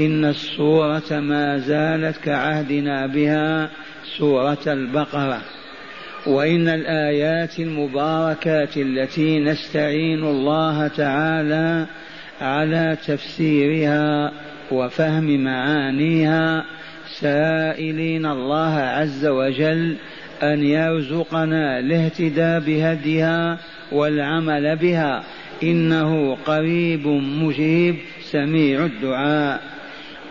إن السورة ما زالت كعهدنا بها سورة البقرة. وإن الآيات المباركات التي نستعين الله تعالى على تفسيرها وفهم معانيها سائلين الله عز وجل أن يرزقنا الاهتداء بهديها والعمل بها. إنه قريب مجيب سميع الدعاء.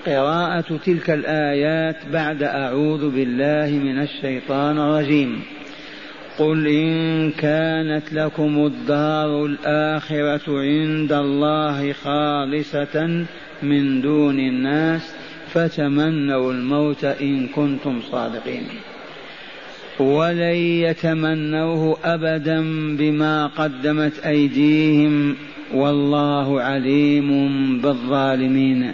قراءة تلك الآيات بعد أعوذ بالله من الشيطان الرجيم. قل إن كانت لكم الدار الآخرة عند الله خالصة من دون الناس فتمنوا الموت إن كنتم صادقين. ولن يتمنوه أبدا بما قدمت أيديهم والله عليم بالظالمين.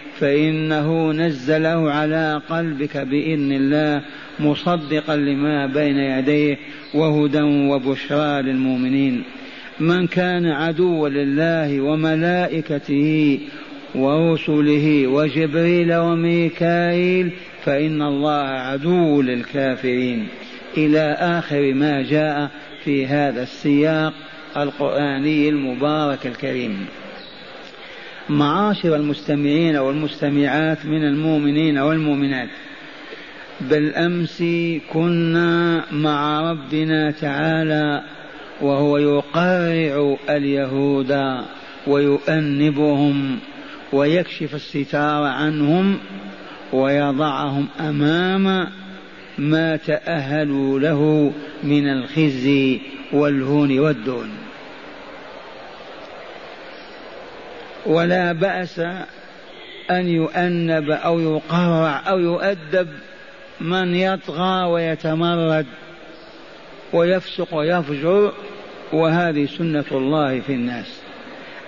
فإنه نزله على قلبك بإذن الله مصدقا لما بين يديه وهدى وبشرى للمؤمنين. من كان عدوا لله وملائكته ورسله وجبريل وميكائيل فإن الله عدو للكافرين. إلى آخر ما جاء في هذا السياق القرآني المبارك الكريم. معاشر المستمعين والمستمعات من المؤمنين والمؤمنات. بالأمس كنا مع ربنا تعالى وهو يقارع اليهود ويؤنبهم ويكشف الستار عنهم ويضعهم أمام ما تأهلوا له من الخزي والهون والدون. ولا بأس أن يؤنب أو يقرع أو يؤدب من يطغى ويتمرد ويفسق ويفجر وهذه سنة الله في الناس.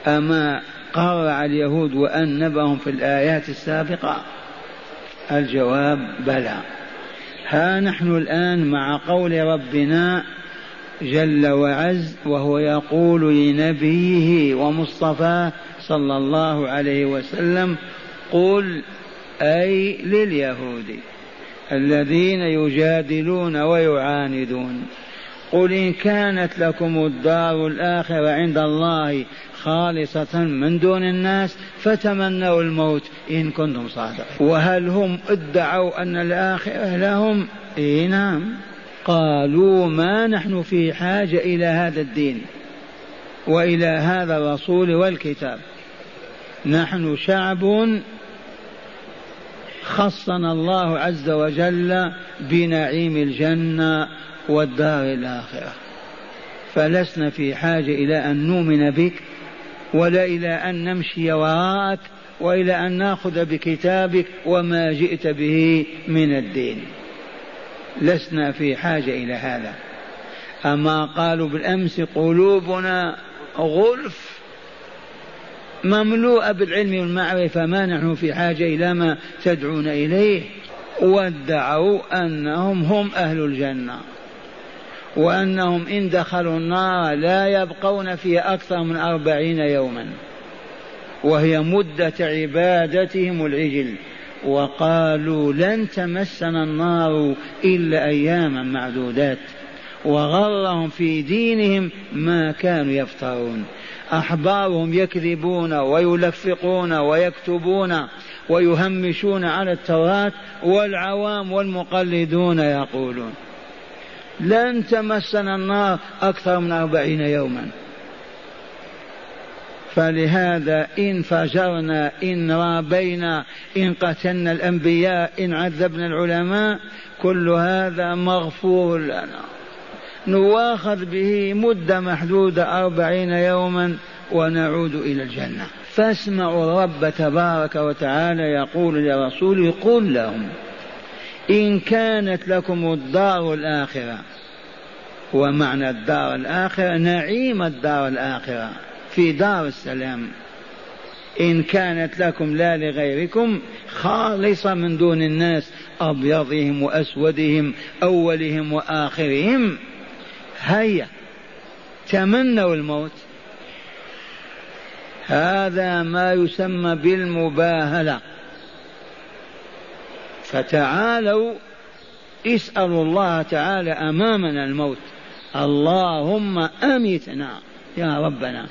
أما قرع اليهود وأنبهم في الآيات السابقة الجواب بلى. ها نحن الآن مع قول ربنا جل وعز وهو يقول لنبيه ومصطفاه صلى الله عليه وسلم قل أي لليهود الذين يجادلون ويعاندون قل إن كانت لكم الدار الآخرة عند الله خالصة من دون الناس فتمنوا الموت إن كنتم صادقين. وهل هم ادعوا أن الآخرة لهم؟ إيه نعم. قالوا ما نحن في حاجة إلى هذا الدين وإلى هذا الرسول والكتاب. نحن شعب خصنا الله عز وجل بنعيم الجنة والدار الآخرة. فلسنا في حاجة إلى أن نؤمن بك ولا إلى أن نمشي وراءك وإلى أن نأخذ بكتابك وما جئت به من الدين. لسنا في حاجة إلى هذا. أما قالوا بالأمس قلوبنا غلف مملوءة بالعلم والمعرفة ما نحن في حاجة إلى ما تدعون إليه. وادعوا أنهم هم أهل الجنة. وأنهم إن دخلوا النار لا يبقون فيها أكثر من أربعين يوما. وهي مدة عبادتهم العجل. وقالوا لن تمسنا النار إلا أياما معدودات. وغرهم في دينهم ما كانوا يفترون. أحبارهم يكذبون ويلفقون ويكتبون ويهمشون على التوراة والعوام والمقلدون يقولون لن تمسنا النار أكثر من أربعين يوما. فلهذا إن فجرنا إن رابينا إن قتلنا الأنبياء إن عذبنا العلماء كل هذا مغفور لنا. نواخذ به مدة محدودة أربعين يوما ونعود إلى الجنة. فاسمعوا الرب تبارك وتعالى يقول لرسوله قل لهم إن كانت لكم الدار الآخرة ومعنى الدار الآخرة نعيم الدار الآخرة في دار السلام. إن كانت لكم لا لغيركم خالصة من دون الناس أبيضهم وأسودهم أولهم وآخرهم هيا. تمنوا الموت. هذا ما يسمى بالمباهلة. فتعالوا اسألوا الله تعالى أمامنا الموت. اللهم أمتنا يا ربنا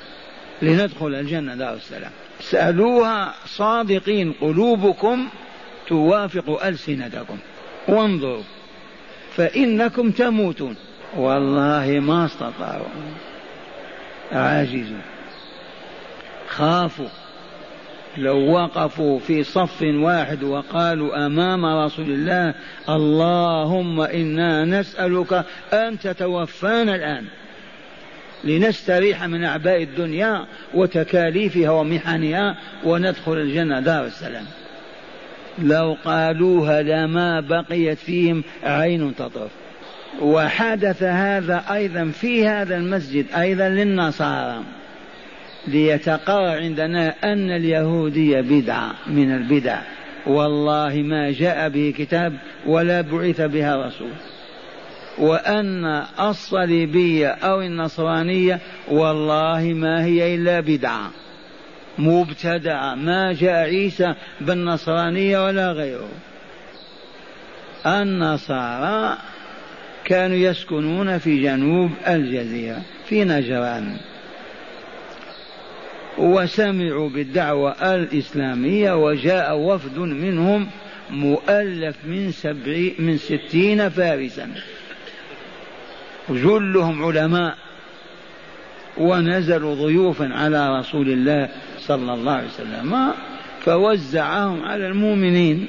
لندخل الجنة دار السلام. سألوها صادقين قلوبكم توافق ألسنتكم. وانظروا فإنكم تموتون. والله ما استطاعوا. عاجزون. خافوا. لو وقفوا في صف واحد وقالوا أمام رسول الله اللهم إنا نسألك أن تتوفانا الآن. لنستريح من أعباء الدنيا وتكاليفها ومحنها وندخل الجنة. دار السلام. لو قالوها لما بقيت فيهم عين تطرف. وحدث هذا أيضا في هذا المسجد أيضا للنصارى ليتقرر عندنا أن اليهودية بدعة من البدع. والله ما جاء به كتاب ولا بعث بها رسول. وأن الصليبية أو النصرانية والله ما هي إلا بدعة مبتدعة. ما جاء عيسى بالنصرانية ولا غيره. النصارى كانوا يسكنون في جنوب الجزيرة في نجران. وسمعوا بالدعوة الإسلامية وجاء وفد منهم مؤلف من سبعي من ستين فارسا. جلهم علماء ونزلوا ضيوفا على رسول الله صلى الله عليه وسلم فوزعهم على المؤمنين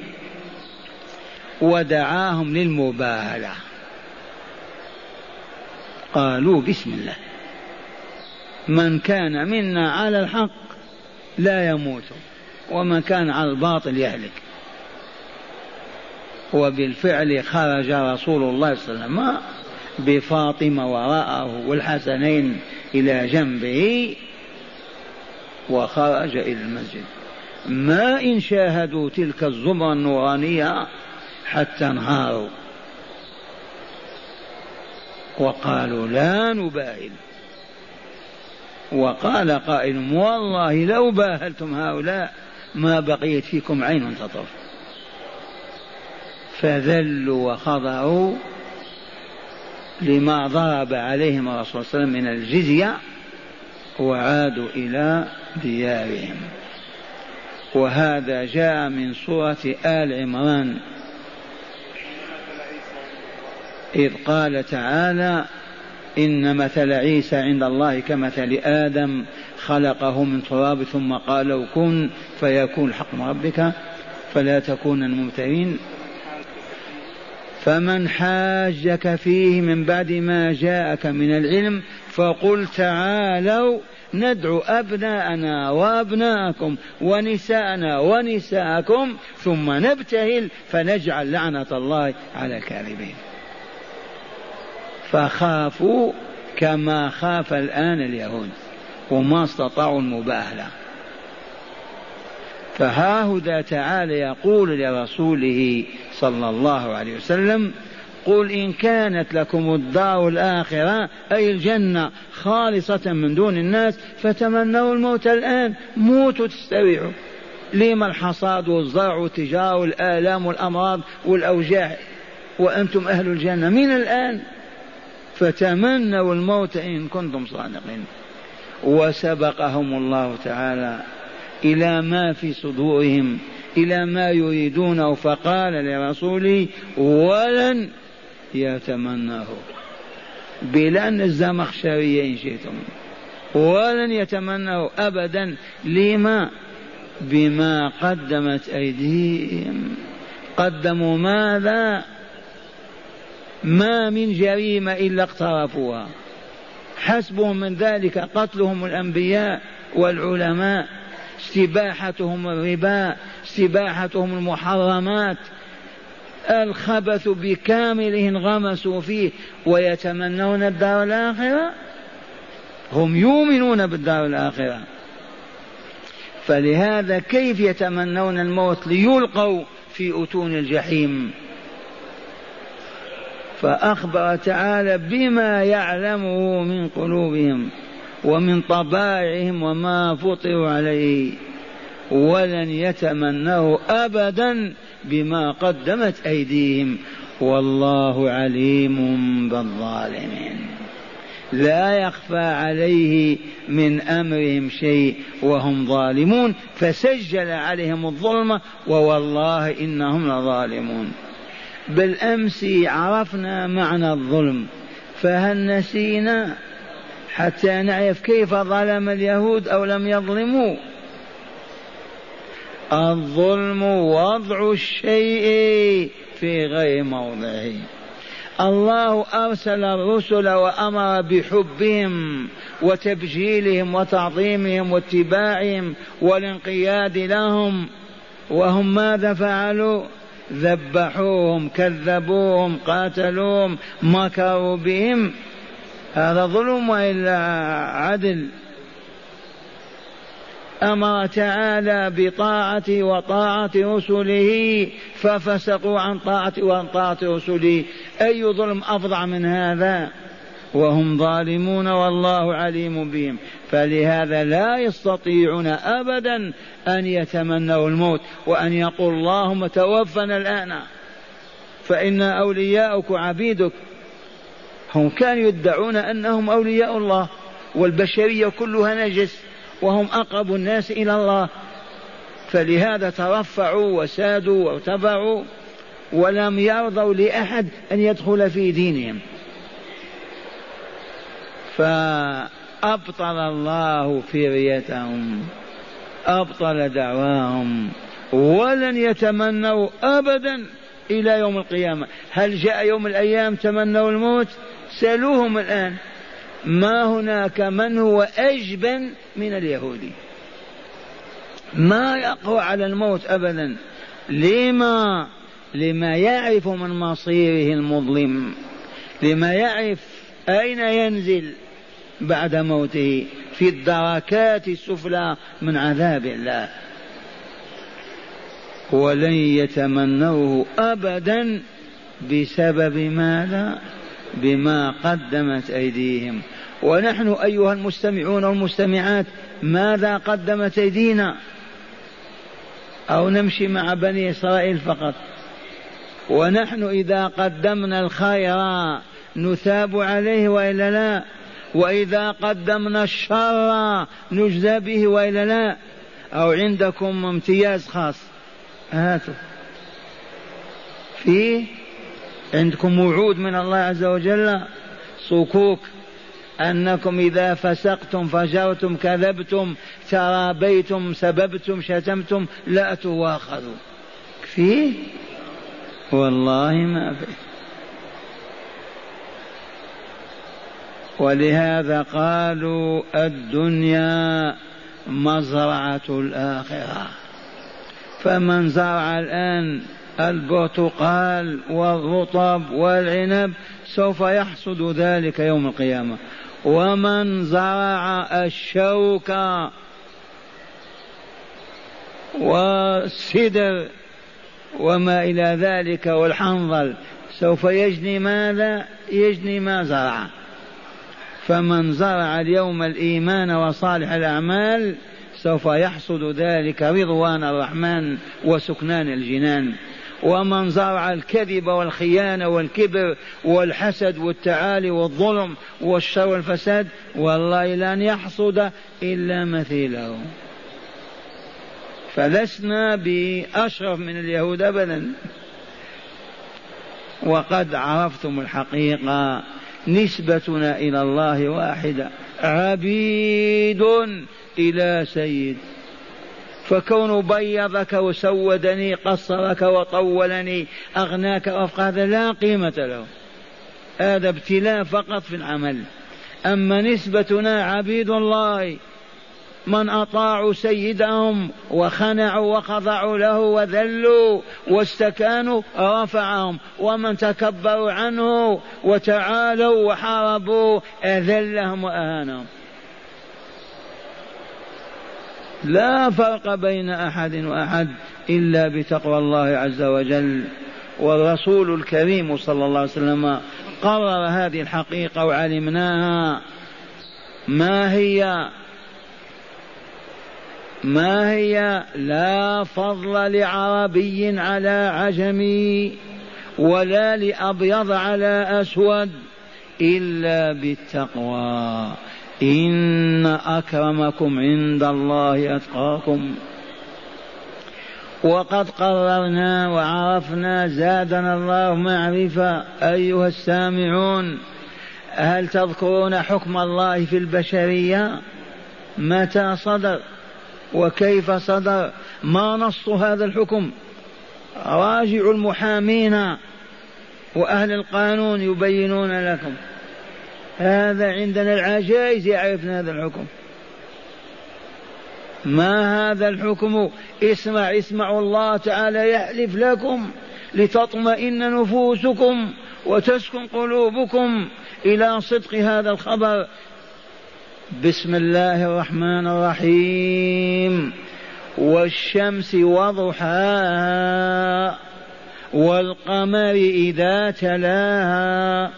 ودعاهم للمباهلة. قالوا بسم الله. من كان منا على الحق لا يموت ومن كان على الباطل يهلك. وبالفعل خرج رسول الله صلى الله عليه وسلم بفاطمة وراءه والحسنين إلى جنبه وخرج إلى المسجد. ما إن شاهدوا تلك الزمرة النورانية حتى انهاروا. وقالوا لا نباهل. وقال قائل والله لو باهلتم هؤلاء ما بقيت فيكم عين تطرف فذلوا وخضعوا لما ضرب عليهم الرسول صلى الله عليه وسلم من الجزية وعادوا إلى ديارهم. وهذا جاء من سورة آل عمران. إذ قال تعالى إن مثل عيسى عند الله كمثل آدم خلقه من تراب ثم قال له كن فيكون الحق من ربك فلا تكونن ممترين فمن حاجك فيه من بعد ما جاءك من العلم فقل تعالوا ندعو أبناءنا وأبناءكم ونساءنا ونساءكم ثم نبتهل فنجعل لعنة الله على الكاذبين. فخافوا كما خاف الآن اليهود وما استطاعوا المباهلة. فها تعالى يقول لرسوله صلى الله عليه وسلم قل إن كانت لكم الدار الآخرة أي الجنة خالصة من دون الناس فتمنوا الموت الآن موتوا تستريحوا لما الحصاد والزرع والتجارة والآلام والأمراض والأوجاع؟ وأنتم أهل الجنة من الآن. فتمنوا الموت إن كنتم صادقين. وسبقهم الله تعالى إلى ما في صدورهم إلى ما يريدونه فقال لرسوله ولن يتمناه بلان الزمخشرية إن شئتم. ولن يتمناه أبدا. لما؟ بما قدمت أيديهم. قدموا ماذا؟ ما من جريمة إلا اقترفوها. حسبهم من ذلك قتلهم الأنبياء والعلماء استباحتهم الربا استباحتهم المحرمات. الخبث بكامله انغمسوا فيه ويتمنون الدار الآخرة؟ هم يؤمنون بالدار الآخرة. فلهذا كيف يتمنون الموت ليلقوا في أتون الجحيم؟ فأخبر تعالى بما يعلمه من قلوبهم ومن طبائعهم وما فطروا عليه ولن يتمنوا أبدا بما قدمت أيديهم. والله عليم بالظالمين. لا يخفى عليه من أمرهم شيء وهم ظالمون. فسجل عليهم الظلم ووالله إنهم لظالمون. بالأمس عرفنا معنى الظلم فهل نسينا حتى نعرف كيف ظلم اليهود أو لم يظلموا؟ الظلم وضع الشيء في غير موضعه. الله أرسل الرسل وأمر بحبهم وتبجيلهم وتعظيمهم واتباعهم والانقياد لهم وهم ماذا فعلوا؟ ذبحوهم كذبوهم قاتلوهم مكروا بهم. هذا ظلم وإلا عدل. أمر تعالى بطاعته وطاعة رسله ففسقوا عن طاعته وعن طاعة رسله. أي ظلم أفظع من هذا؟ وهم ظالمون والله عليم بهم. فلهذا لا يستطيعون ابدا أن يتمنوا الموت وأن يقول اللهم توفنا الآن. فانا أولياؤك عبيدك هم كانوا يدعون أنهم أولياء الله والبشرية كلها نجس وهم أقرب الناس إلى الله. فلهذا ترفعوا وسادوا وارتفعوا ولم يرضوا لأحد أن يدخل في دينهم. فأبطل الله فريتهم أبطل دعواهم ولن يتمنوا ابدا إلى يوم القيامة. هل جاء يوم الأيام تمنوا الموت؟ سألوهم الآن. ما هناك؟ من هو أجبن من اليهودي ما يقوى على الموت أبدا؟ لما؟ لما يعرف من مصيره المظلم لما يعرف أين ينزل بعد موته في الدركات السفلى من عذاب الله. ولن يتمنوه أبدا بسبب ماذا؟ بما قدمت أيديهم. ونحن أيها المستمعون والمستمعات ماذا قدمت أيدينا؟ أو نمشي مع بني إسرائيل فقط. ونحن إذا قدمنا الخير نثاب عليه وإلا لا؟ وإذا قدمنا الشر نجزى به وإلا لا؟ أو عندكم امتياز خاص؟ هاتوا. فيه عندكم وعود من الله عز وجل؟ صكوك أنكم إذا فسقتم فجرتم كذبتم ترابيتم سببتم شتمتم لا تواخذوا. فيه والله ما فيه ولهذا قالوا الدنيا مزرعة الآخرة. فمن زرع الآن البرتقال والرطب والعنب سوف يحصد ذلك يوم القيامة. ومن زرع الشوك والسدر وما إلى ذلك والحنظل سوف يجني ماذا؟ يجني ما زرع. فمن زرع اليوم الإيمان وصالح الأعمال سوف يحصد ذلك رضوان الرحمن وسكنان الجنان. ومن زرع الكذب والخيانة والكبر والحسد والتعالي والظلم والشر والفساد والله لن يحصد إلا مثيله. فلسنا بأشرف من اليهود أبدا. وقد عرفتم الحقيقة. نسبتنا إلى الله واحدة. عبيد إلى سيد. فكون بيضك وسودني قصرك وطولني أغناك وفق هذا لا قيمة له. هذا ابتلاء فقط في العمل. أما نسبتنا عبيد الله من أطاعوا سيدهم وخنعوا وخضعوا له وذلوا واستكانوا رفعهم ومن تكبروا عنه وتعالوا وحاربوا أذلهم وأهانهم. لا فرق بين أحد وأحد إلا بتقوى الله عز وجل. والرسول الكريم صلى الله عليه وسلم قرر هذه الحقيقة وعلمناها. ما هي ما هي لا فضل لعربي على عجمي ولا لأبيض على أسود إلا بالتقوى. إن أكرمكم عند الله أتقاكم. وقد قررنا وعرفنا زادنا الله معرفة. أيها السامعون هل تذكرون حكم الله في البشرية؟ متى صدر؟ وكيف صدر؟ ما نص هذا الحكم؟ راجعوا المحامين وأهل القانون يبينون لكم. هذا عندنا العجائز يعرفنا هذا الحكم. ما هذا الحكم؟ اسمع اسمعوا الله تعالى يحلف لكم لتطمئن نفوسكم وتسكن قلوبكم إلى صدق هذا الخبر. بسم الله الرحمن الرحيم. والشمس وضحاها والقمر إذا تلاها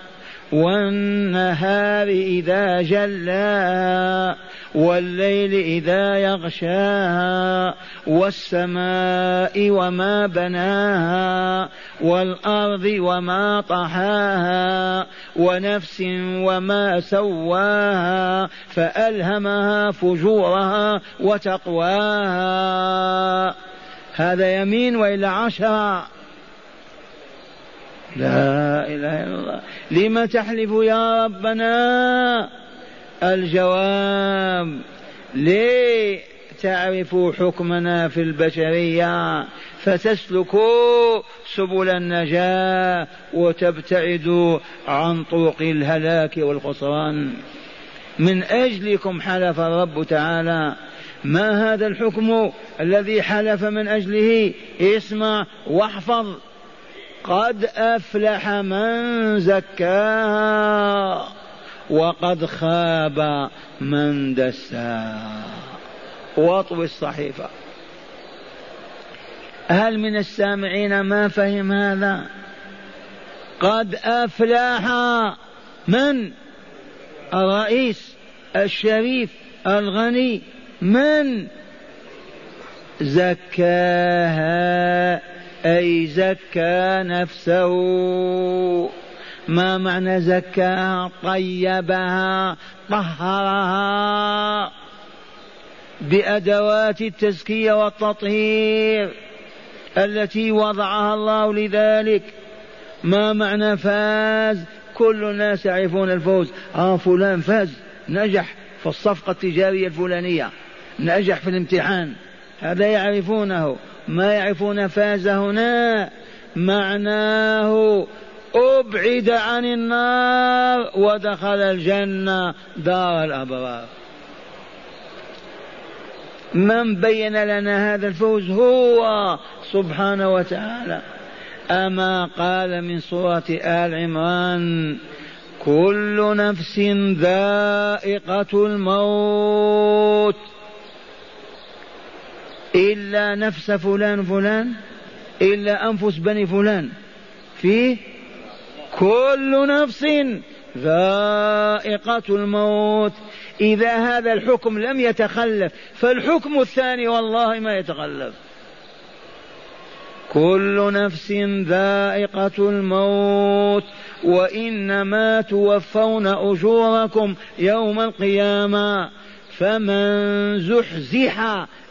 والنهار إذا جلاها والليل إذا يغشاها والسماء وما بناها والأرض وما طحاها ونفس وما سواها فألهمها فجورها وتقواها. هذا يمين وإلا عشرة. لا إله إلا الله. لم تحلف يا ربنا؟ الجواب ليه تعرفوا حكمنا في البشرية فتسلكوا سبل النجاة وتبتعدوا عن طرق الهلاك والخسران. من أجلكم حلف الرب تعالى ما هذا الحكم الذي حلف من أجله؟ اسمع واحفظ. قد أفلح من زكاها. وقد خاب من دساها واطوي الصحيفة. هل من السامعين ما فهم هذا؟ قد أفلح من؟ الرئيس الشريف الغني من؟ زكاها أي زكى نفسه. ما معنى زكاها طيبها طهرها. بأدوات التزكية والتطهير التي وضعها الله لذلك. ما معنى فاز؟ كل الناس يعرفون الفوز. آه فلان فاز نجح في الصفقة التجارية الفلانية نجح في الامتحان. هذا يعرفونه ما يعرفون فاز هنا. معناه أبعد عن النار ودخل الجنة دار الأبرار. من بين لنا هذا الفوز هو سبحانه وتعالى. أما قال من سورة آل عمران كل نفس ذائقة الموت. إلا نفس فلان فلان إلا أنفس بني فلان. فيه كل نفس ذائقة الموت. إذا هذا الحكم لم يتخلف فالحكم الثاني والله ما يتخلف. كل نفس ذائقة الموت. وإنما توفون أجوركم يوم القيامة. فمن زحزح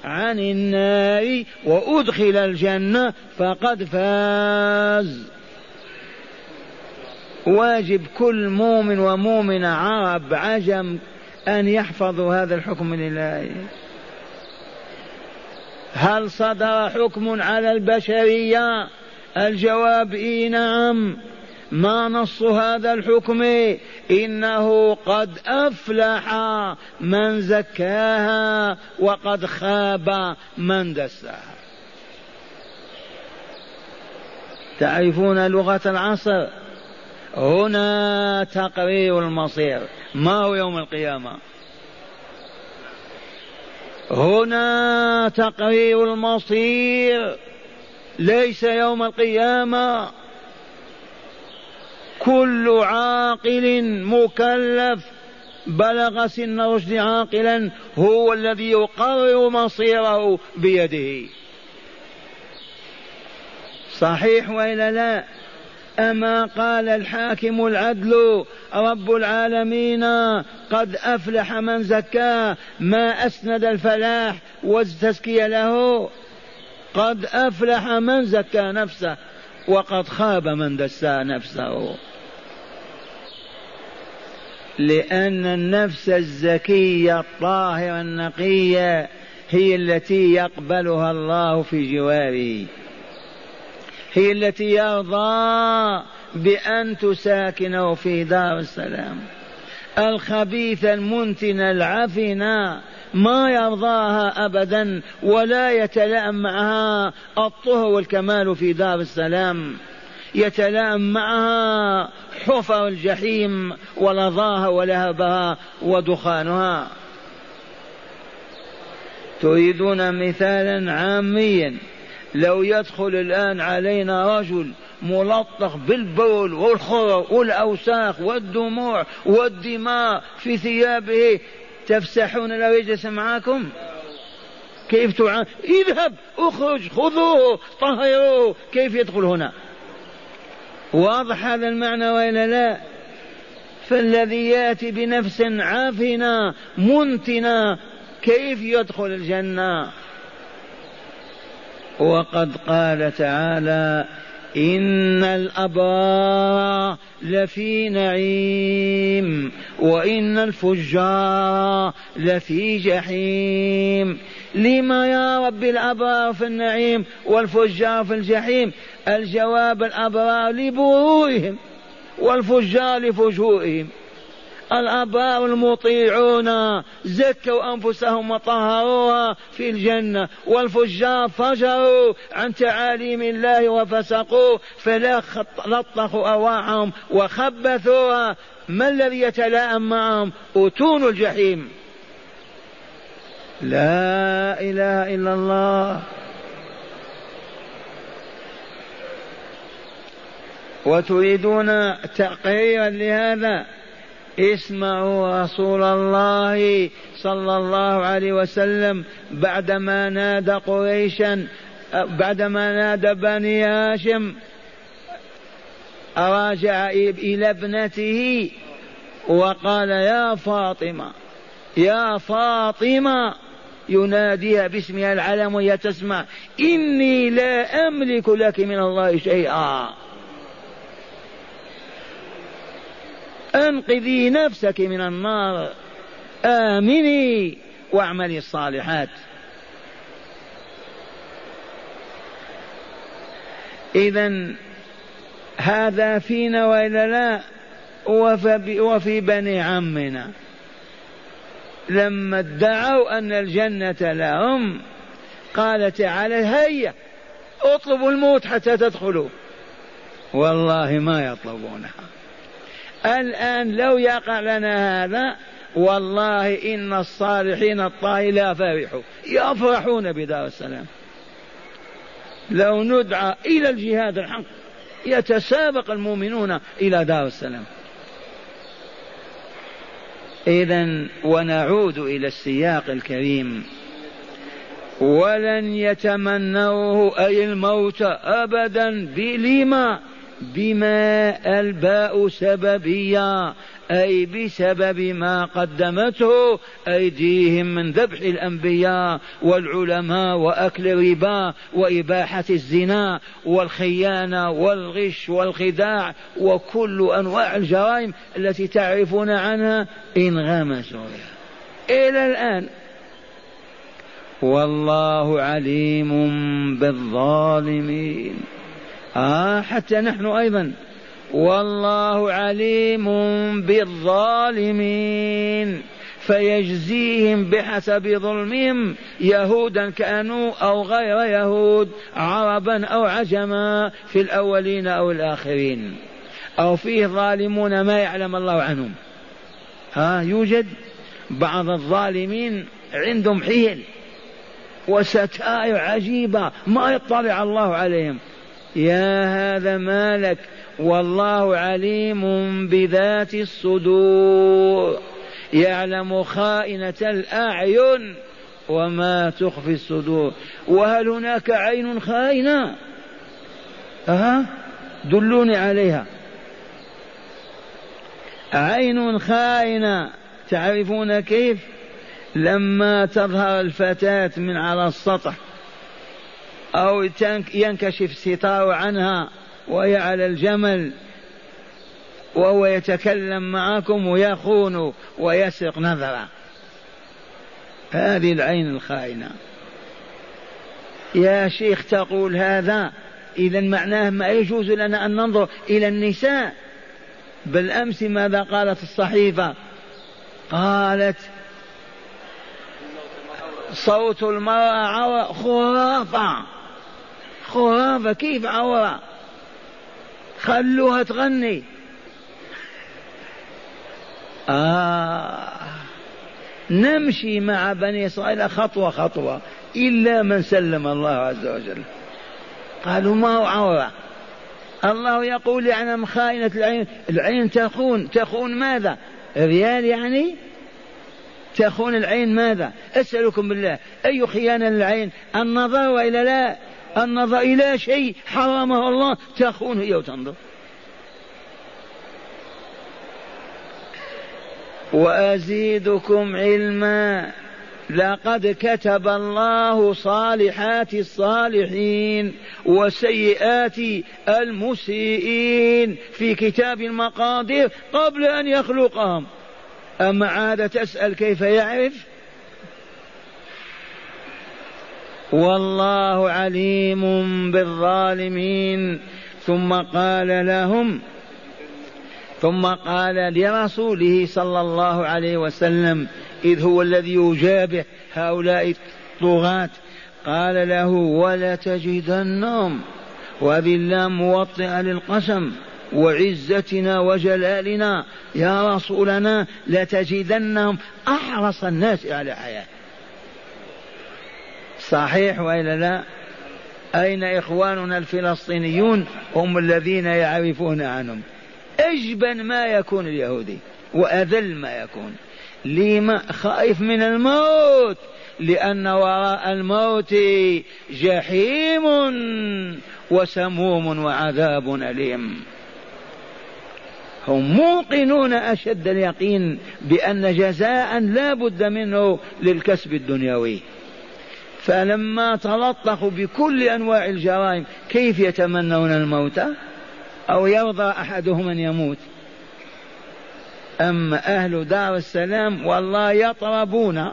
عن النار وأدخل الجنة فقد فاز. واجب كل مؤمن ومؤمنة عرب عجم أن يحفظوا هذا الحكم لله هل صدر حكم على البشرية؟ الجواب إي نعم. ما نص هذا الحكم؟ إنه قد أفلح من زكاها وقد خاب من دساها. تعرفون لغة العصر؟ هنا تقرير المصير. ما هو يوم القيامة؟ هنا تقرير المصير. ليس يوم القيامة. كل عاقل مكلف بلغ سن رشد عاقلا هو الذي يقرر مصيره بيده. صحيح وإلا لا؟ أما قال الحاكم العدل رب العالمين قد أفلح من زكاه ما أسند الفلاح والتزكية له. قد أفلح من زكى نفسه وقد خاب من دسى نفسه. لأن النفس الزكية الطاهرة النقية هي التي يقبلها الله في جواره. هي التي يرضى بأن تساكنه في دار السلام. الخبيث المنتن العفن ما يرضاها أبدا ولا يتلائم معها الطهر والكمال في دار السلام. يتلائم معها حفر الجحيم ولظاها ولهبها ودخانها. تريدون مثالا عاميا. لو يدخل الآن علينا رجل ملطخ بالبول والخرر والأوساخ والدموع والدماء في ثيابه تفسحون لو يجلس معكم كيف تعان اذهب اخرج خذوه طهروه. كيف يدخل هنا؟ واضح هذا المعنى وإلا لا؟ فالذي يأتي بنفس عافنه منتنه كيف يدخل الجنة؟ وقد قال تعالى إن الأبرار لفي نعيم وإن الفجار لفي جحيم. لما يا رب الأبرار في النعيم والفجار في الجحيم؟ الجواب الأبرار لبرورهم والفجار لفجورهم. الأبرار المطيعون زكوا أنفسهم وطهروها في الجنة والفجار فجروا عن تعاليم الله وفسقوا فلا لطخوا أرواحهم وخبثوها. ما الذي يتلائم معهم؟ أتون الجحيم. لا إله إلا الله. وتريدون تقريرا لهذا؟ اسمعوا رسول الله صلى الله عليه وسلم بعدما نادى قريشا بعدما نادى بني هاشم راجع إلى ابنته وقال يا فاطمة يا فاطمة يناديها باسمها العلم وهي تسمع إني لا أملك لك من الله شيئا. أنقذي نفسك من النار. آمني واعملي الصالحات. اذا هذا فينا وإلا لا؟ وفي بني عمنا. لما ادعوا أن الجنة لهم قال تعالى هيا اطلبوا الموت حتى تدخلوا. والله ما يطلبونها. الآن لو يقع لنا هذا والله إن الصالحين الطاهرين لا فرحوا يفرحون بدار السلام. لو ندعى إلى الجهاد الحق يتسابق المؤمنون إلى دار السلام. إذا ونعود إلى السياق الكريم. ولن يتمنوه أي الموت أبدا بلما بما الباء سببية أي بسبب ما قدمته أيديهم من ذبح الأنبياء والعلماء وأكل الربا وإباحة الزنا والخيانة والغش والخداع وكل أنواع الجرائم التي تعرفون عنها انغمسوا إلى الآن والله عليم بالظالمين. آه حتى نحن أيضا. والله عليم بالظالمين. فيجزيهم بحسب ظلمهم يهودا كأنوا أو غير يهود عربا أو عجما في الأولين أو الآخرين. أو فيه ظالمون ما يعلم الله عنهم. ها يوجد بعض الظالمين عندهم حيل وستائر عجيبة ما يطلع الله عليهم. يا هذا مالك والله عليم بذات الصدور. يعلم خائنة الأعين وما تخفي الصدور. وهل هناك عين خائنة؟ أها؟ دلوني عليها. عين خائنة. تعرفون كيف؟ لما تظهر الفتاة من على السطح أو ينكشف ستار عنها وهي على الجمل وهو يتكلم معكم ويخون ويسرق نظرة. هذه العين الخائنة يا شيخ تقول هذا إذا معناه ما يجوز لنا أن ننظر إلى النساء. بالأمس ماذا قالت الصحيفة؟ قالت صوت المرأة خرافة. خرافة كيف عورة خلوها تغني. آه. نمشي مع بني إسرائيل خطوة خطوة إلا من سلم الله عز وجل. قالوا ما هو عورة؟ الله يقول يعلم خائنة العين؟ العين تخون. تخون ماذا؟ ريال يعني؟ تخون العين ماذا؟ أسألكم بالله أي خيانة للعين؟ النظر وإلا لا. النظر إلى شيء حرمه الله تخون هي وتنظر. وأزيدكم علما. لقد كتب الله صالحات الصالحين وسيئات المسيئين في كتاب المقادير قبل أن يخلقهم. أما عاد تسأل كيف يعرف؟ والله عليم بالظالمين. ثم قال لهم ثم قال لرسوله صلى الله عليه وسلم إذ هو الذي يجابه هؤلاء الطغاة قال له ولتجدنهم اللام موطئة للقسم وعزتنا وجلالنا يا رسولنا لتجدنهم أحرص الناس على حياة. صحيح وإلا لا؟ أين إخواننا الفلسطينيون هم الذين يعرفون عنهم؟ أجبن ما يكون اليهودي وأذل ما يكون. لما خائف من الموت؟ لأن وراء الموت جحيم وسموم وعذاب أليم. هم موقنون أشد اليقين بأن جزاء لا بد منه للكسب الدنيوي. فلما تلطخوا بكل أنواع الجرائم كيف يتمنون الموت؟ أو يرضى أحدهم أن يموت؟ أما أهل دار السلام والله يطربون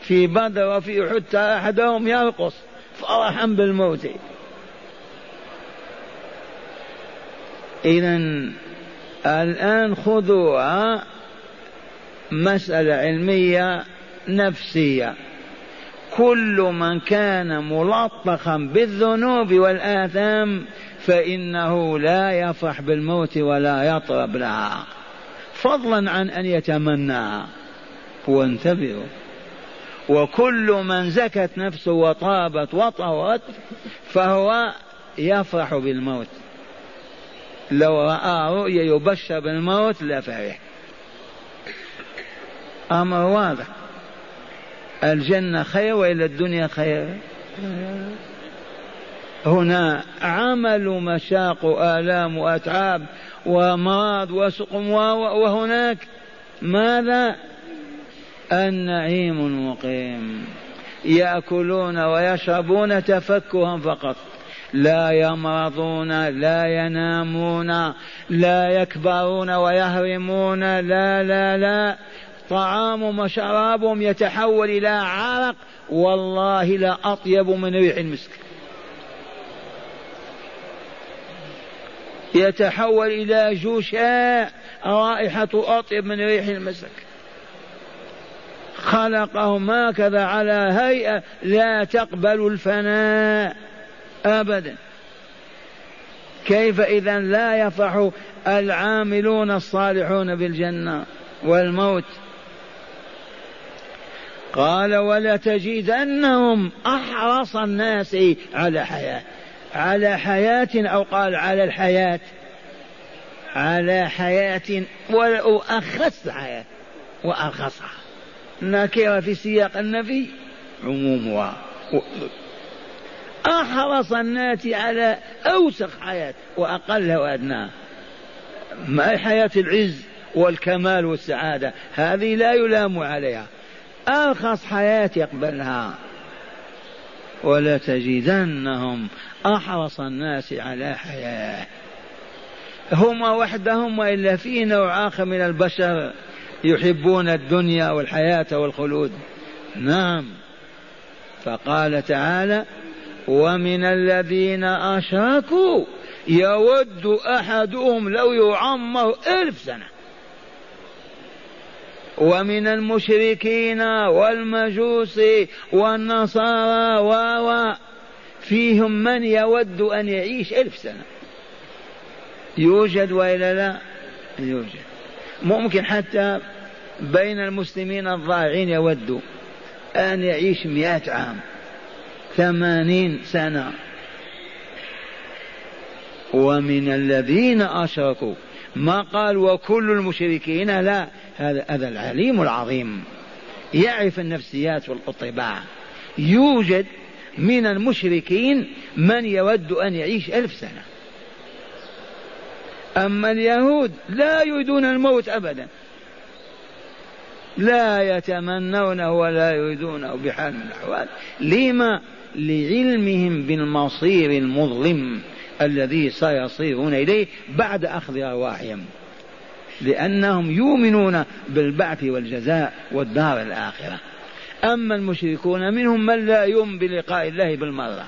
في بدر وفي حتى أحدهم يرقص فرحا بالموت. إذا الآن خذوها مسألة علمية نفسية. كل من كان ملطخا بالذنوب والآثام فإنه لا يفرح بالموت ولا يطرب لها. فضلا عن أن يتمناها وانتبهوا. وكل من زكت نفسه وطابت وطهرت فهو يفرح بالموت. لو رأى رؤيا يبشر بالموت لفرح. أمر واضح. الجنة خير وإلا الدنيا خير. هنا عمل مشاق آلام وأتعاب وأمراض وسقم وهناك. ماذا؟ النعيم المقيم. يأكلون ويشربون تفكها فقط. لا يمرضون لا ينامون لا يكبرون ويهرمون لا لا لا. طعامهم وشرابهم يتحول إلى عرق والله لا أطيب من ريح المسك. يتحول إلى جشاء رائحة أطيب من ريح المسك. خلقهم هكذا على هيئة لا تقبل الفناء أبدا. كيف إذا لا يفرح العاملون الصالحون بالجنة والموت؟ قال ولتجدنهم أحرص الناس على حياة على حياة أو قال على الحياة على حياة وأخص حياة وأرخصها. نكرة في سياق النفي عمومها أحرص الناس على أوسخ حياة وأقل وأدناها ما حياة العز والكمال والسعادة؟ هذه لا يلام عليها. أرخص حياة يقبلها. ولتجدنهم أحرص الناس على حياة. هم وحدهم وإلا في نوع آخر من البشر يحبون الدنيا والحياة والخلود. نعم. فقال تعالى ومن الذين أشركوا يود أحدهم لو يعمر ألف سنة. ومن المشركين والمجوس والنصارى و فيهم من يود أن يعيش ألف سنة. يوجد وإلا لا؟ يوجد. ممكن حتى بين المسلمين الضائعين يود أن يعيش مئة عام ثمانين سنة. ومن الذين أشركوا ما قال وكل المشركين لا. هذا هذا العليم العظيم. يعرف النفسيات والطباع يوجد من المشركين من يود أن يعيش ألف سنة. أما اليهود لا يريدون الموت أبدا. لا يتمنونه ولا يريدونه بحال من الأحوال. لما؟ لعلمهم بالمصير المظلم. الذي سيصيرون إليه بعد أخذ أرواحهم لأنهم يؤمنون بالبعث والجزاء والدار الآخرة. أما المشركون منهم من لا يؤمن بلقاء الله بالمرة.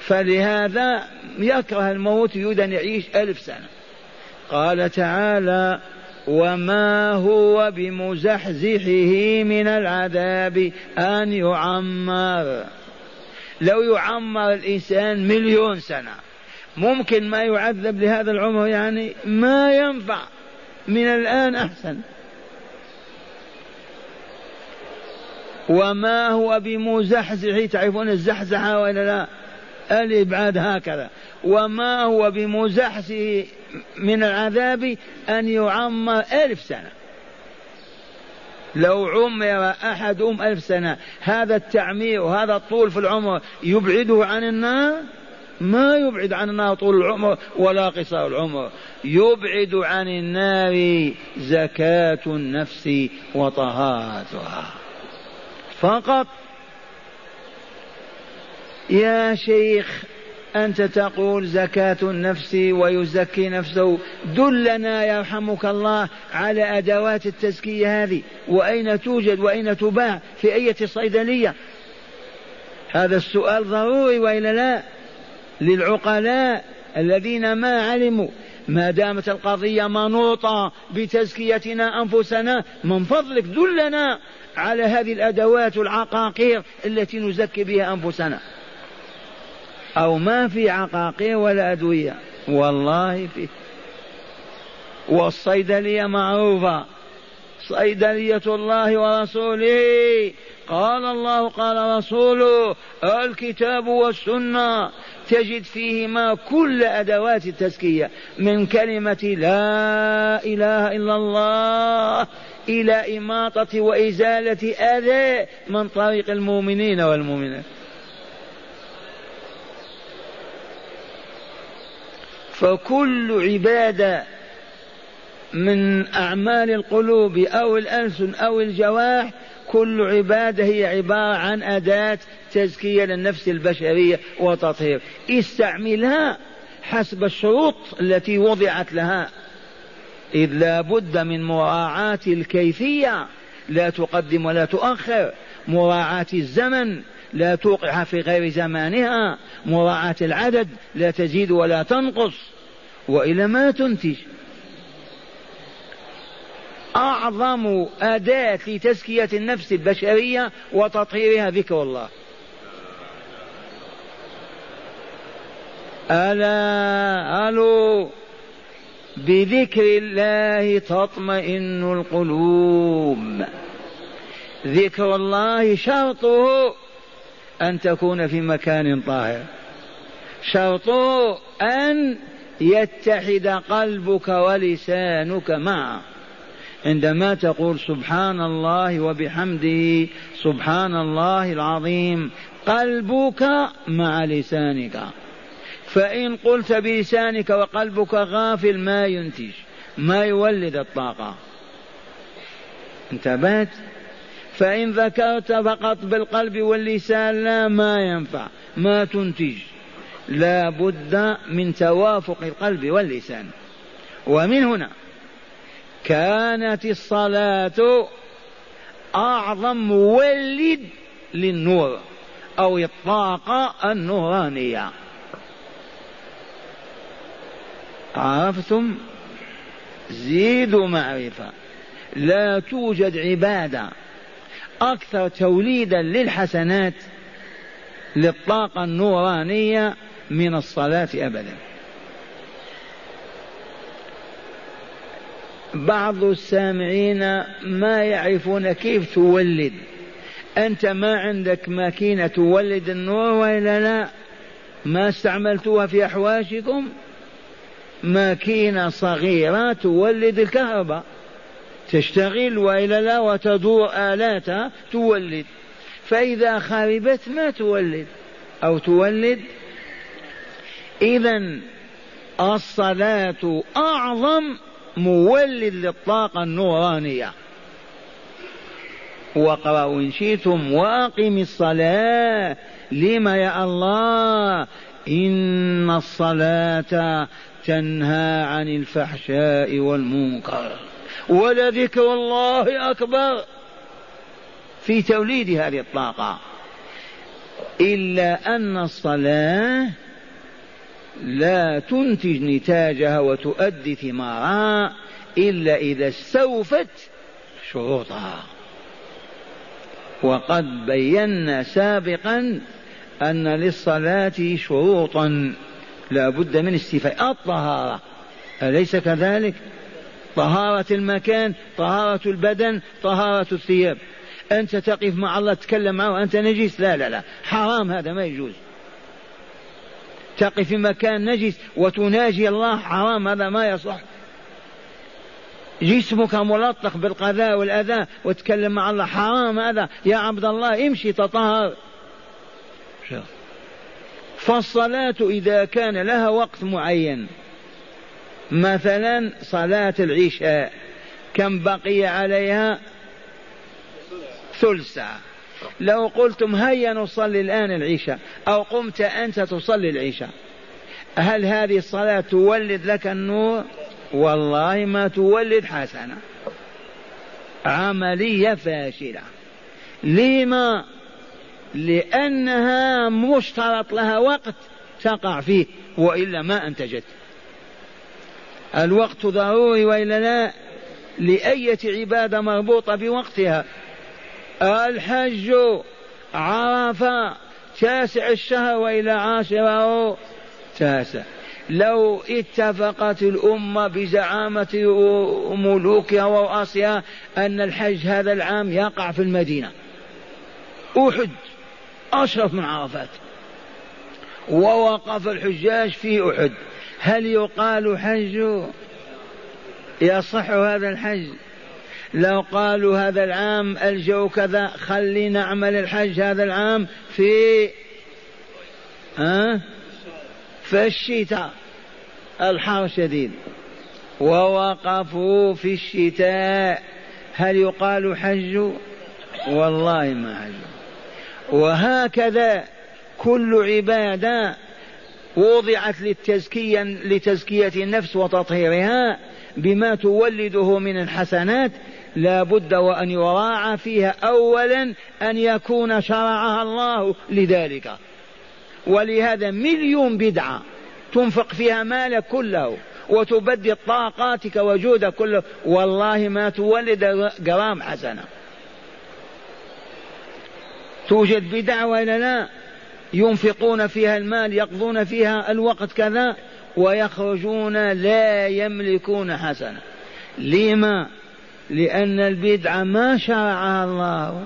فلهذا يكره الموت يريد أن يعيش ألف سنة. قال تعالى وما هو بمزحزحه من العذاب أن يعمر. لو يعمر الإنسان مليون سنة ممكن ما يعذب لهذا العمر يعني ما ينفع. من الآن أحسن. وما هو بمزحزح تعرفون الزحزحة ولا لا؟ الإبعاد هكذا. وما هو بمزحزح من العذاب أن يعمر ألف سنة؟ لو عمر أحدهم ألف سنة هذا التعمير وهذا الطول في العمر يبعده عن النار؟ ما يبعد عن النار طول العمر ولا قصار العمر. يبعد عن النار زكاة النفس وطهارتها. فقط يا شيخ أنت تقول زكاة النفس ويزكي نفسه. دلنا يرحمك الله على أدوات التزكية هذه. وأين توجد وأين تباع؟ في أية صيدلية؟ هذا السؤال ضروري وإلا لا؟ للعقلاء الذين ما علموا. ما دامت القضية منوطة بتزكيتنا أنفسنا من فضلك دلنا على هذه الأدوات العقاقير التي نزكي بها أنفسنا. أو ما في عقاقير ولا أدوية. والله في والصيدلية معروفة. صيدلية الله ورسوله. قال الله قال رسوله الكتاب والسنة. تجد فيهما كل أدوات التزكية. من كلمة لا إله إلا الله إلى إماطة وإزالة أذى من طريق المؤمنين والمؤمنات. فكل عبادة من أعمال القلوب أو الألسن أو الجوارح كل عبادة هي عبارة عن أداة تزكية للنفس البشرية وتطهير. استعملها حسب الشروط التي وضعت لها. إذ لا بد من مراعاة الكيفية. لا تقدم ولا تؤخر. مراعاة الزمن. لا توقعها في غير زمانها مراعاة العدد لا تزيد ولا تنقص وإلا ما تنتج. أعظم أداة لتزكية النفس البشرية وتطهيرها ذكر الله. ألا ألو بذكر الله تطمئن القلوب. ذكر الله شرطه. أن تكون في مكان طاهر. شرطه أن يتحد قلبك ولسانك معه. عندما تقول سبحان الله وبحمده سبحان الله العظيم قلبك مع لسانك. فإن قلت بلسانك وقلبك غافل ما ينتج ما يولد الطاقة. انتبهت؟ فإن ذكرت فقط بالقلب واللسان لا ما ينفع ما تنتج. لا بد من توافق القلب واللسان. ومن هنا كانت الصلاة أعظم مولد للنور أو الطاقة النورانية. عرفتم؟ زيدوا معرفة. لا توجد عبادة أكثر توليدا للحسنات للطاقة النورانية من الصلاة أبدا. بعض السامعين ما يعرفون كيف تولد. أنت ما عندك ماكينة تولد النور وإلا لا؟ ما استعملتوها في أحواشكم؟ ماكينة صغيرة تولد الكهرباء. تشتغل وإلا لا وتدور آلاتها تولد. فإذا خربت ما تولد أو تولد. إذا الصلاة أعظم مولد للطاقة النورانية. واقرأوا إن شئتم وأقم الصلاة. لما يا الله؟ إن الصلاة تنهى عن الفحشاء والمنكر. ولذكر الله أكبر. في توليد هذه الطاقة. إلا أن الصلاة لا تنتج نتاجها وتؤدي ثمارها إلا إذا استوفت شروطها. وقد بينا سابقا أن للصلاة شروطا. لا بد من استيفاء. الطهارة. أليس كذلك؟ طهارة المكان طهارة البدن طهارة الثياب. أنت تقف مع الله تتكلم معه وأنت نجس؟ لا لا لا. حرام هذا ما يجوز. تقف في مكان نجس وتناجي الله حرام هذا ما يصح. جسمك ملطخ بالقذاء والأذى وتكلم مع الله حرام هذا. يا عبد الله امشي تطهر. فالصلاة إذا كان لها وقت معين. مثلا صلاة العشاء كم بقي عليها؟ ثلث ساعة لو قلتم هيا نصلي الآن العشاء أو قمت أنت تصلي العشاء هل هذه الصلاة تولد لك النور؟ والله ما تولد حسنة. عملية فاشلة. لما؟ لأنها مشترط لها وقت تقع فيه وإلا ما أنتجت. الوقت ضروري وإلا لا؟ لأية عبادة مربوطة بوقتها؟ الحج عرفة تاسع الشهر وإلى عاشره. تاسع. لو اتفقت الأمة بزعامة ملوكها ورؤسائها أن الحج هذا العام يقع في المدينة. أحد أشرف من عرفات. ووقف الحجاج في أحد. هل يقال حج؟ يصح هذا الحج. لو قالوا هذا العام الجو كذا خلي نعمل الحج هذا العام في ها؟ في الشتاء. الحر شديد. ووقفوا في الشتاء. هل يقال حج؟ والله ما حج وهكذا كل عبادة وضعت للتزكية لتزكية النفس وتطهيرها بما تولده من الحسنات. لا بد وأن يراعى فيها أولا أن يكون شرعها الله لذلك. ولهذا مليون بدعة تنفق فيها مالك كله وتبدد طاقاتك وجودك كله. والله ما تولد جرام حسنة. توجد بدع ولا لا؟ ينفقون فيها المال يقضون فيها الوقت كذا ويخرجون لا يملكون حسنة. لما؟ لأن البدعة ما شرعها الله.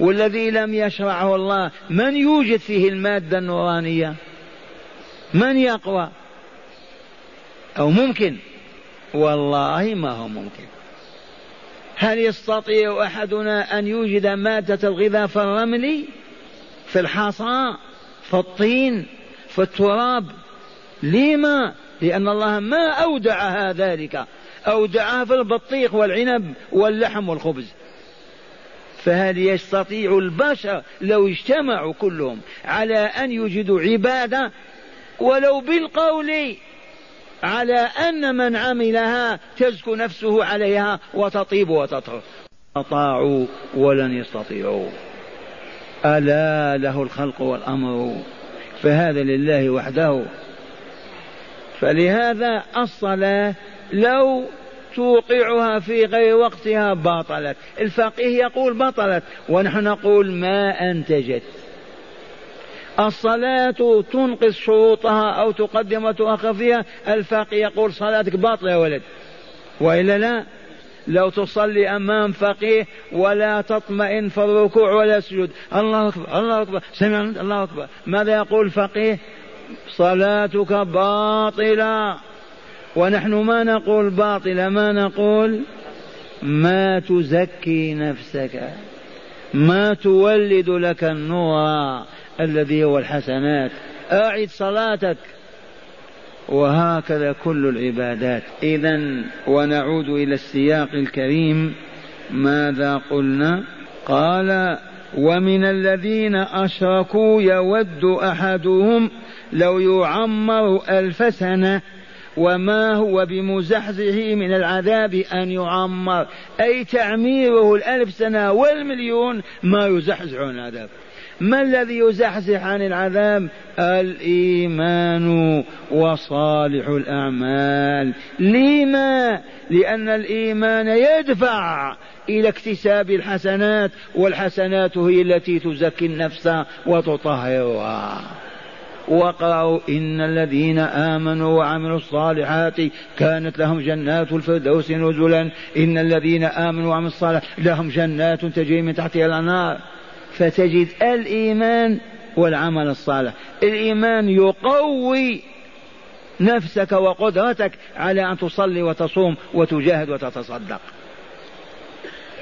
والذي لم يشرعه الله من يوجد فيه المادة النورانية؟ من يقوى؟ أو ممكن؟ والله ما هو ممكن. هل يستطيع أحدنا أن يوجد مادة الغذاء في الرمل؟ في الحصى في الطين في التراب. لما؟ لأن الله ما أودعها ذلك. أودعها في البطيخ والعنب واللحم والخبز. فهل يستطيع البشر لو اجتمعوا كلهم على أن يوجدوا عبادة؟ ولو بالقول على أن من عملها تزكو نفسه عليها وتطيب وتطهر. استطاعوا ولن يستطيعوا. ألا له الخلق والأمر. فهذا لله وحده. فلهذا الصلاة لو توقعها في غير وقتها باطلت. الفقيه يقول بطلت ونحن نقول ما أنتجت الصلاة تنقص شروطها أو تقدم وتؤخر فيها. الفقيه يقول صلاتك باطلة يا ولد. وإلا لا؟ لو تصلي أمام فقيه ولا تطمئن في الركوع ولا السجود. الله أكبر الله أكبر. سمع الله أكبر. ماذا يقول الفقيه صلاتك باطلة. ونحن ما نقول باطلة ما نقول ما تزكي نفسك ما تولد لك النور الذي هو الحسنات. أعد صلاتك. وهكذا كل العبادات. إذا ونعود إلى السياق الكريم. ماذا قلنا؟ قال ومن الذين أشركوا يود أحدهم لو يعمر ألف سنة وما هو بمزحزحه من العذاب أن يعمر. أي تعميره الألف سنة والمليون ما يزحزح عن العذاب. ما الذي يزحزح عن العذاب؟ الإيمان وصالح الأعمال. لما؟ لأن الإيمان يدفع إلى اكتساب الحسنات والحسنات هي التي تزكي النفس وتطهرها. واقرأوا إن الذين آمنوا وعملوا الصالحات كانت لهم جنات الفردوس نزلا. إن الذين آمنوا وعملوا الصالحات لهم جنات تجري من تحتها الأنهار. فتجد الإيمان والعمل الصالح. الإيمان يقوي نفسك وقدرتك على أن تصلي وتصوم وتجاهد وتتصدق.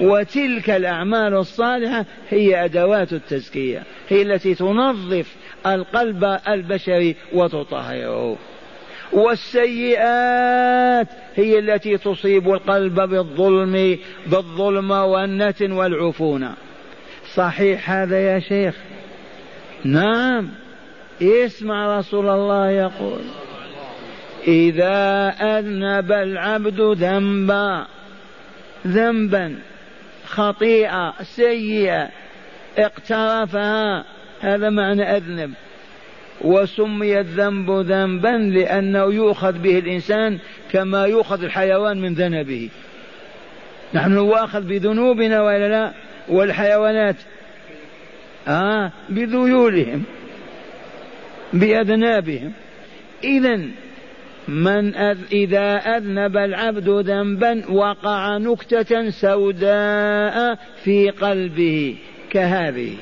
وتلك الأعمال الصالحة هي أدوات التزكية هي التي تنظف القلب البشري وتطهره. والسيئات هي التي تصيب القلب بالظلم بالظلم والنتن والعفونه صحيح هذا يا شيخ؟ نعم. اسمع رسول الله يقول إذا أذنب العبد ذنبا ذنبا خطيئة سيئة اقترفها هذا معنى أذنب. وسمي الذنب ذنبا لأنه يؤخذ به الإنسان كما يؤخذ الحيوان من ذنبه. نحن نؤاخذ بذنوبنا ولا لا؟ والحيوانات آه بذيولهم بأذنابهم. إذا من أذ إذا أذنب العبد ذنبا وقع نكتة سوداء في قلبه كهذه.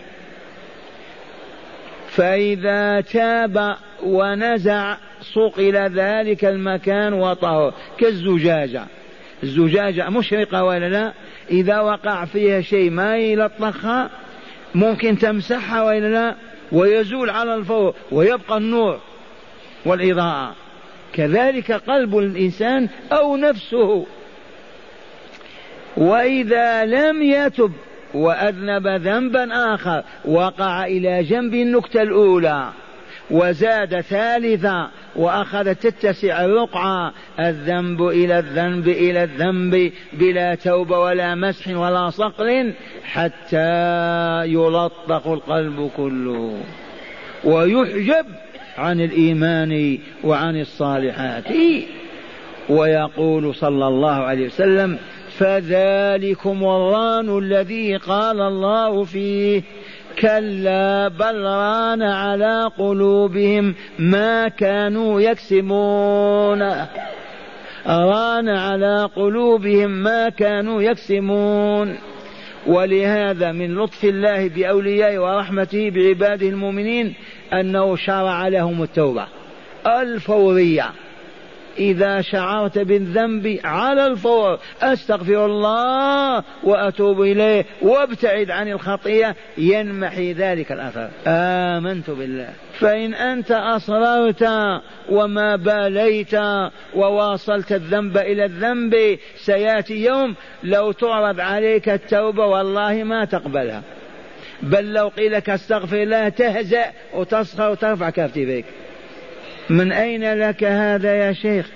فإذا تاب ونزع صقل ذلك المكان وطهر كالزجاجة. الزجاجة مشرقة ولا لا؟ إذا وقع فيها شيء ما يلطخها ممكن تمسحها وإلا لا ويزول على الفور ويبقى النور والإضاءة. كذلك قلب الإنسان أو نفسه. وإذا لم يتب وأذنب ذنبا آخر وقع إلى جنب النكتة الأولى. وزاد ثالثا وأخذت تتسع الرقعة الذنب إلى الذنب إلى الذنب بلا توبة ولا مسح ولا صقل حتى يلطخ القلب كله. ويحجب عن الإيمان وعن الصالحات. ويقول صلى الله عليه وسلم فذلكم الران الذي قال الله فيه. كلا بل ران على قلوبهم ما كانوا يكسبون. ران على قلوبهم ما كانوا يكسبون. ولهذا من لطف الله بأوليائه ورحمته بعباده المؤمنين أنه شرع لهم التوبة. الفورية. إذا شعرت بالذنب على الفور أستغفر الله وأتوب إليه وابتعد عن الخطيئة. ينمحي ذلك الأثر آمنت بالله. فإن أنت أصررت وما باليت وواصلت الذنب إلى الذنب سيأتي يوم لو تعرض عليك التوبة والله ما تقبلها. بل لو قيل لك استغفر الله تهزأ وتصخر وترفع كفتفيك من أين لك هذا يا شيخ؟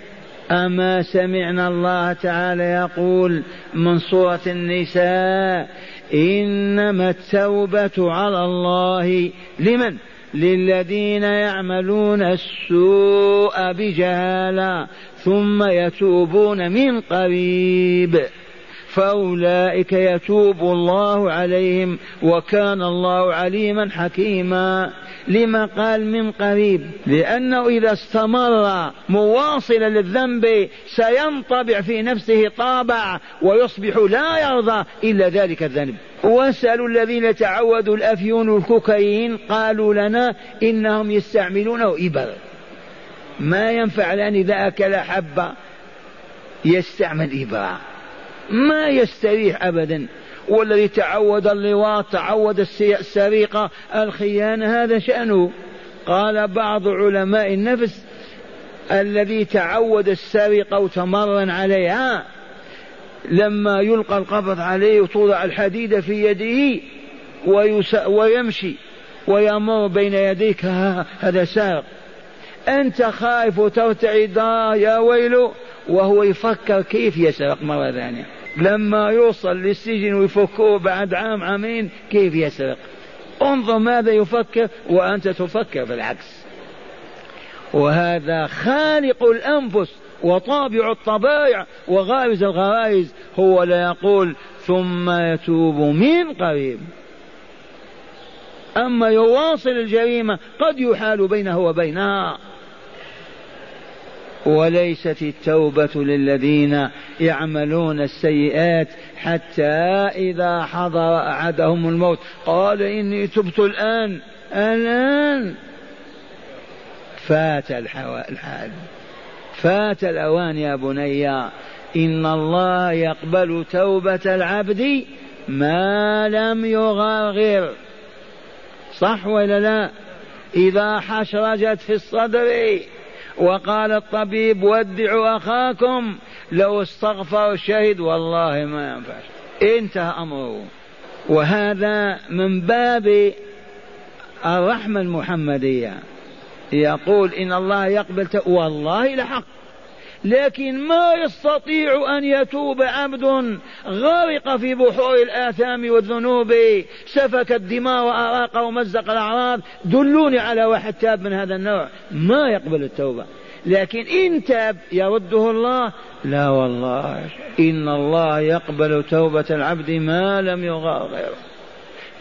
أما سمعنا الله تعالى يقول من سورة النساء إنما التوبة على الله لمن؟ للذين يعملون السوء بجهالة ثم يتوبون من قريب. فأولئك يتوب الله عليهم وكان الله عليما حكيما. لما قال من قريب لأنه إذا استمر مواصلا للذنب سينطبع في نفسه طابع ويصبح لا يرضى إلا ذلك الذنب. واسألوا الذين تعودوا الأفيون والكوكايين قالوا لنا إنهم يستعملونه إبر. ما ينفع لأن إذا أكل حبة يستعمل إبرة. ما يستريح أبدا. والذي تعود اللواط تعود السرقة الخيانة هذا شأنه. قال بعض علماء النفس الذي تعود السرقة وتمرن عليها لما يلقى القبض عليه وتوضع الحديدة في يده ويمشي ويمر بين يديك هذا سارق. أنت خائف وترتعد يا ويل وهو يفكر كيف يسرق مرة ثانية. لما يوصل للسجن ويفكوه بعد عام عامين كيف يسرق؟ انظر ماذا يفكر وأنت تفكر بالعكس. وهذا خالق الأنفس وطابع الطبائع وغارز الغرائز. هو لا يقول ثم يتوب من قريب. أما يواصل الجريمة قد يحال بينه وبينها. وليست التوبة للذين يعملون السيئات حتى إذا حضر أحدهم الموت. قال إني تبت الآن الآن. فات الحال. فات الأوان يا بني. إن الله يقبل توبة العبد ما لم يغرغر صح ولا لا؟ إذا حشرجت في الصدر. وقال الطبيب ودعوا أخاكم لو استغفر الشهيد والله ما ينفع انتهى أمره. وهذا من باب الرحمة المحمدية. يقول إن الله يقبل والله لحق. لكن ما يستطيع أن يتوب عبد غرق في بحور الآثام والذنوب سفك الدماء وأراق ومزق الأعراض. دلوني على واحد تاب من هذا النوع ما يقبل التوبة. لكن إن تاب يرده الله لا والله إن الله يقبل توبة العبد ما لم يغرغر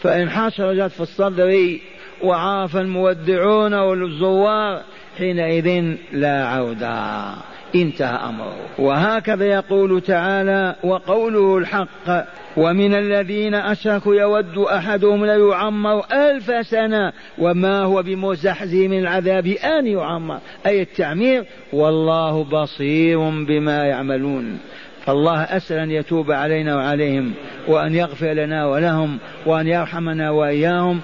فإن حشرجت في الصدر وعاف المودعون والزوار حينئذ لا عودة. انتهى أمره. وهكذا يقول تعالى وقوله الحق ومن الذين أشركوا يود أحدهم ليعمر ألف سنة وما هو بمزحزح من العذاب أن يعمر. أي التعمير والله بصير بما يعملون. فالله أسأل أن يتوب علينا وعليهم وأن يغفر لنا ولهم وأن يرحمنا وإياهم.